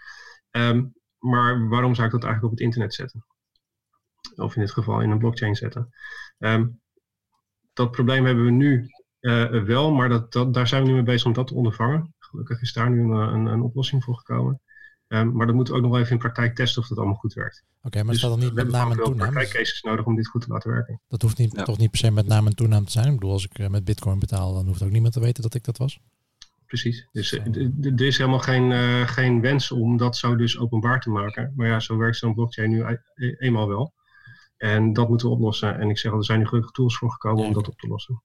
Ehm, maar waarom zou ik dat eigenlijk op het internet zetten? Of in dit geval in een blockchain zetten. Ehm, dat probleem hebben we nu wel, maar dat, dat, daar zijn we nu mee bezig om dat te ondervangen. Gelukkig is daar nu een, een, een oplossing voor gekomen. Ehm, maar dat moeten we ook nog even in praktijk testen of dat allemaal goed werkt. Oké, maar Dus staat dan niet met naam en wel toenaam? praktijkcases nodig om dit goed te laten werken. Dat hoeft niet, Ja. toch niet per se met naam en toenaam te zijn. Ik bedoel, als ik eh, met bitcoin betaal, dan hoeft ook niemand te weten dat ik dat was. Precies. Dus eh, er is helemaal geen, eh, geen wens om dat zo dus openbaar te maken. Maar ja, zo werkt zo'n blockchain nu e- eenmaal wel. En dat moeten we oplossen. En ik zeg al, er zijn nu gelukkig tools voor gekomen Ja, om dat op te lossen.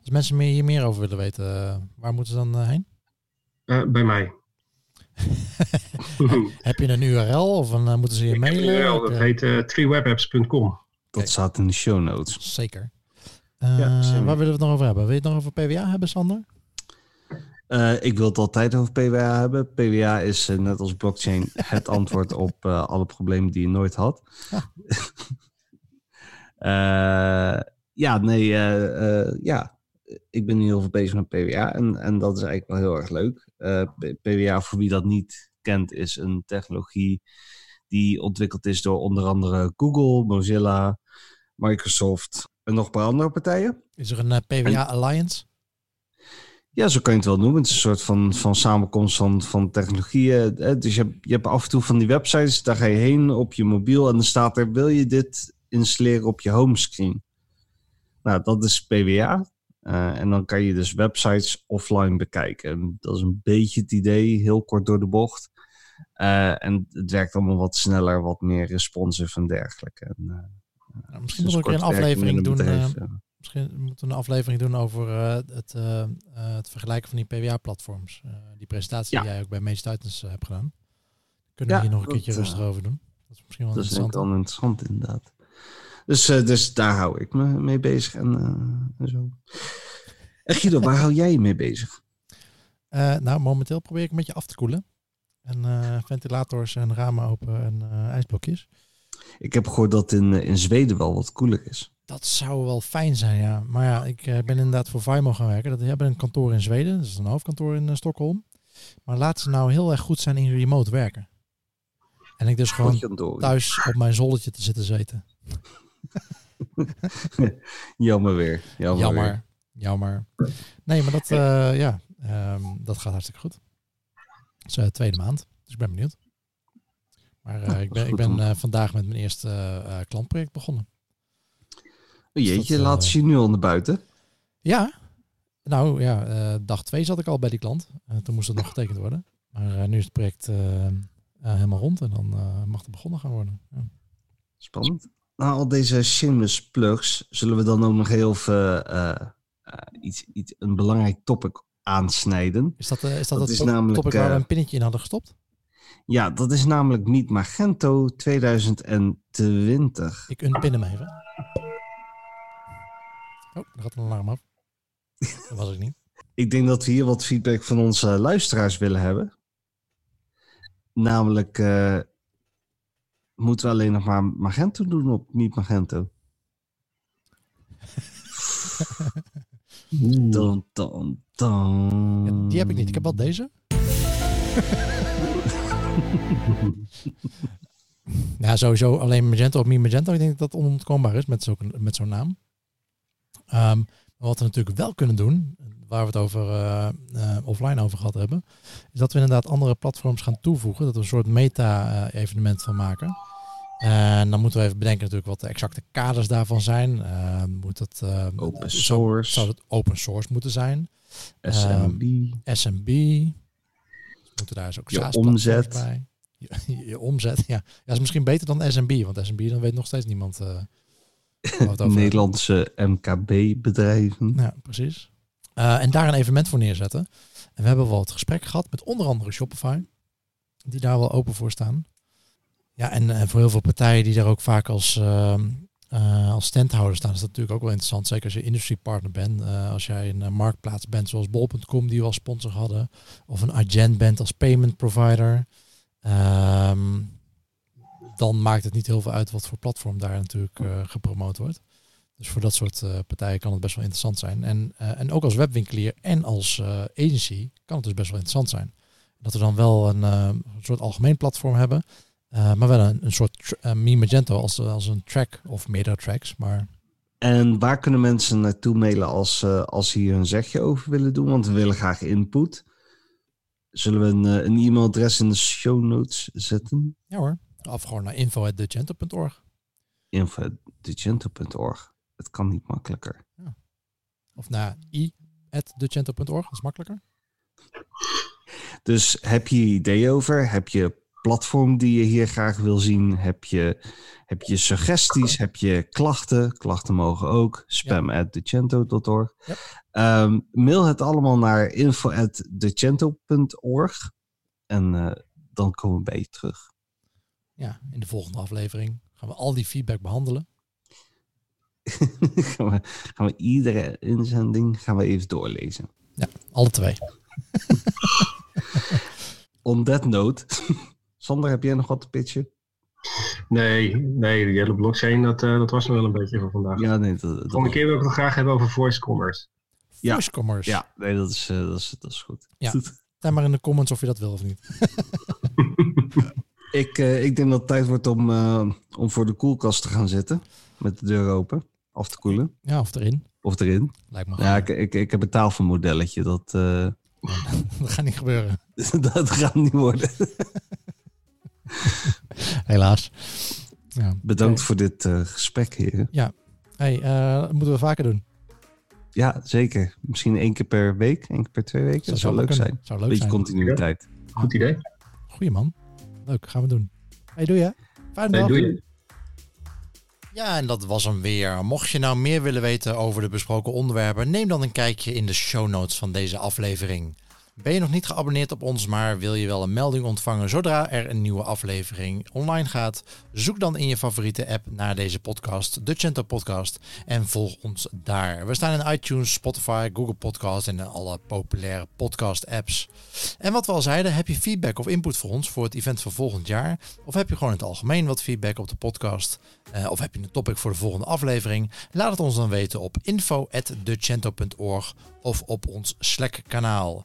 Als mensen meer, hier meer over willen weten, waar moeten ze dan heen? Eh, bij mij. Heb je een URL of een, eh, moeten ze je Ik heb een mailen? URL, dat Eh, heet treewebapps.com. Dat staat in de show notes. Zeker. Eh, Ja, waar willen we het nog over hebben? Wil je het nog over PWA hebben, Sander? Eh, ik wil het altijd over PWA hebben. PWA is net als blockchain het antwoord op eh, alle problemen die je nooit had. Ja. Eh, ja, nee, eh, eh, ja. Ik ben nu heel veel bezig met PWA en, en dat is eigenlijk wel heel erg leuk. Eh, PWA, voor wie dat niet kent, is een technologie die ontwikkeld is door onder andere Google, Mozilla, Microsoft en nog een paar andere partijen. Is er een eh, PWA Alliance? Ja, zo kan je het wel noemen. Het is een soort van, van samenkomst van, van technologieën. Eh, Dus je hebt, je hebt af en toe van die websites, daar ga je heen op je mobiel en dan staat er, wil je dit installeren op je homescreen? Nou, dat is PWA. Eh, en dan kan je dus websites offline bekijken. En dat is een beetje het idee, heel kort door de bocht. Eh, en het werkt allemaal wat sneller, wat meer responsive en dergelijke. En, eh, Nou, misschien moeten we een aflevering doen. bedrijf, ja. misschien moeten we een aflevering doen over het, het vergelijken van die PWA-platforms. Die presentatie Ja. die jij ook bij Mage Titans hebt gedaan. Kunnen Ja, we hier nog een keertje rustig over doen. Dat is misschien wel Dat is interessant. wel interessant, inderdaad. Dus, eh, dus daar hou ik me mee bezig en, eh, en zo. En Guido, waar hou jij je mee bezig? Eh, nou, momenteel probeer ik een beetje af te koelen. En ventilators en ramen open en ijsblokjes. Ik heb gehoord dat in, in Zweden wel wat koeler is. Dat zou wel fijn zijn, ja. Maar ja, ik ben inderdaad voor Vimo gaan werken. Dat, hebben een kantoor in Zweden. Dat is een hoofdkantoor in Stockholm. Maar laat ze nou heel erg goed zijn in remote werken. En ik dus gewoon thuis op mijn zoldertje te zitten zweten. Jammer weer. Jammer. Jammer. weer. Jammer. Nee, maar dat, eh, ja, ehm, dat gaat hartstikke goed. Het is eh, tweede maand, dus ik ben benieuwd. Maar eh, Ja, ik ben, ik ben vandaag met mijn eerste klantproject begonnen. Oh, jeetje, dat, eh, laten ze je nu al naar buiten. Ja, nou ja, dag twee zat ik al bij die klant. Toen moest het nog getekend worden. Maar nu is het project helemaal rond en dan mag het begonnen gaan worden. Ja. Spannend. Na al deze shameless plugs zullen we dan ook nog heel even eh, eh, iets, iets, een belangrijk topic aansnijden. Is dat, eh, is dat, Dat het is top- namelijk, topic waar we een pinnetje in hadden gestopt? Ja, dat is namelijk Meet Magento 2020. Ik unpin hem even. Oh, daar gaat een alarm af. Dat was ik niet. Ik denk dat we hier wat feedback van onze luisteraars willen hebben. Namelijk, moeten we alleen nog maar Magento doen op Meet Magento? Dan, dan, dan. Ja, die heb ik niet. Ik heb wel deze. ja, sowieso alleen Magento of Mi Magento. Ik denk dat dat onontkoombaar is met zo'n met zo'n naam. Maar wat we natuurlijk wel kunnen doen, waar we het over eh, eh, offline over gehad hebben, is dat we inderdaad andere platforms gaan toevoegen. Dat we een soort meta-evenement van maken. En dan moeten we even bedenken natuurlijk wat de exacte kaders daarvan zijn. Uh, moet het, uh, Open source. Zou het open source moeten zijn? SMB. SMB. Moeten daar dus ook Je omzet. bij. Je, je omzet, ja. Ja, is misschien beter dan SMB, want SMB dan weet nog steeds niemand Nederlandse MKB-bedrijven. Ja, precies. Eh, en daar een evenement voor neerzetten. En we hebben wel het gesprek gehad met onder andere Shopify, die daar wel open voor staan. Ja, en eh, voor heel veel partijen die daar ook vaak als, ehm, eh, als standhouder staan, is dat natuurlijk ook wel interessant. Zeker als je industry partner bent. Eh, als jij een eh, marktplaats bent zoals bol.com, die we als sponsor hadden. Of een agent bent als payment provider. Ehm, dan maakt het niet heel veel uit wat voor platform daar natuurlijk eh, gepromoot wordt. Dus voor dat soort eh, partijen kan het best wel interessant zijn. En, eh, en ook als webwinkelier en als agency kan het dus best wel interessant zijn. Dat we dan wel een, soort algemeen platform hebben. maar wel een, een soort Mi Magento als, als een track of meerdere tracks. Maar En waar kunnen mensen naartoe mailen als, als ze hier een zegje over willen doen? Want we willen graag input. Zullen we een, een e-mailadres in de show notes zetten? ja hoor, of gewoon naar info.degento.org. info.degento.org. Het kan niet makkelijker. Of naar i.degento.org, dat is makkelijker. Dus heb je ideeën over? Heb je platform die je hier graag wil zien? Heb je, heb je suggesties? Heb je klachten? Klachten mogen ook. Spam at decento.org. Ja. Ehm, mail het allemaal naar info at. En eh, dan komen we bij je terug. Ja, in de volgende aflevering gaan we al die feedback behandelen. gaan, we, gaan we iedere inzending gaan we even doorlezen. Alle twee. On that note, Sander, heb jij nog wat te pitchen? Nee, nee, die hele blockchain, dat, eh, dat was nog wel een beetje voor vandaag. Ja, nee, dat, dat- Volgende keer wil ik het graag hebben over voice commerce. Ja. Voice commerce. ja, nee, dat is, eh, dat is, dat is goed. Ja. Stel maar in de comments of je dat wil of niet. Ik, eh, ik denk dat het tijd wordt om, eh, om voor de koelkast te gaan zitten. Met de deur open. Af te koelen. Ja, of erin. Of erin. Lijkt me Ja, goed. ik, ik, ik heb een tafelmodelletje. Dat, eh, Dat gaat niet gebeuren. dat gaat niet worden. Helaas. Ja. Bedankt voor dit eh, gesprek, heren. Hey, eh, dat moeten we vaker doen. Ja, zeker. Misschien één keer per week. één keer per twee weken. Dat zou leuk kunnen. zijn. Zou leuk Beetje zijn. continuïteit. Goed idee. Goeie man. Leuk, gaan we doen. Hey, doe je. Fijne. Ja, en dat was hem weer. Mocht je nou meer willen weten over de besproken onderwerpen, neem dan een kijkje in de show notes van deze aflevering. Ben je nog niet geabonneerd op ons, maar wil je wel een melding ontvangen zodra er een nieuwe aflevering online gaat? Zoek dan in je favoriete app naar deze podcast, de Cento Podcast, en volg ons daar. We staan in iTunes, Spotify, Google Podcast en alle populaire podcast apps. En wat we al zeiden, heb je feedback of input voor ons voor het event van volgend jaar? Of heb je gewoon in het algemeen wat feedback op de podcast? Eh, of heb je een topic voor de volgende aflevering? Laat het ons dan weten op info.decento.org of op ons Slack kanaal.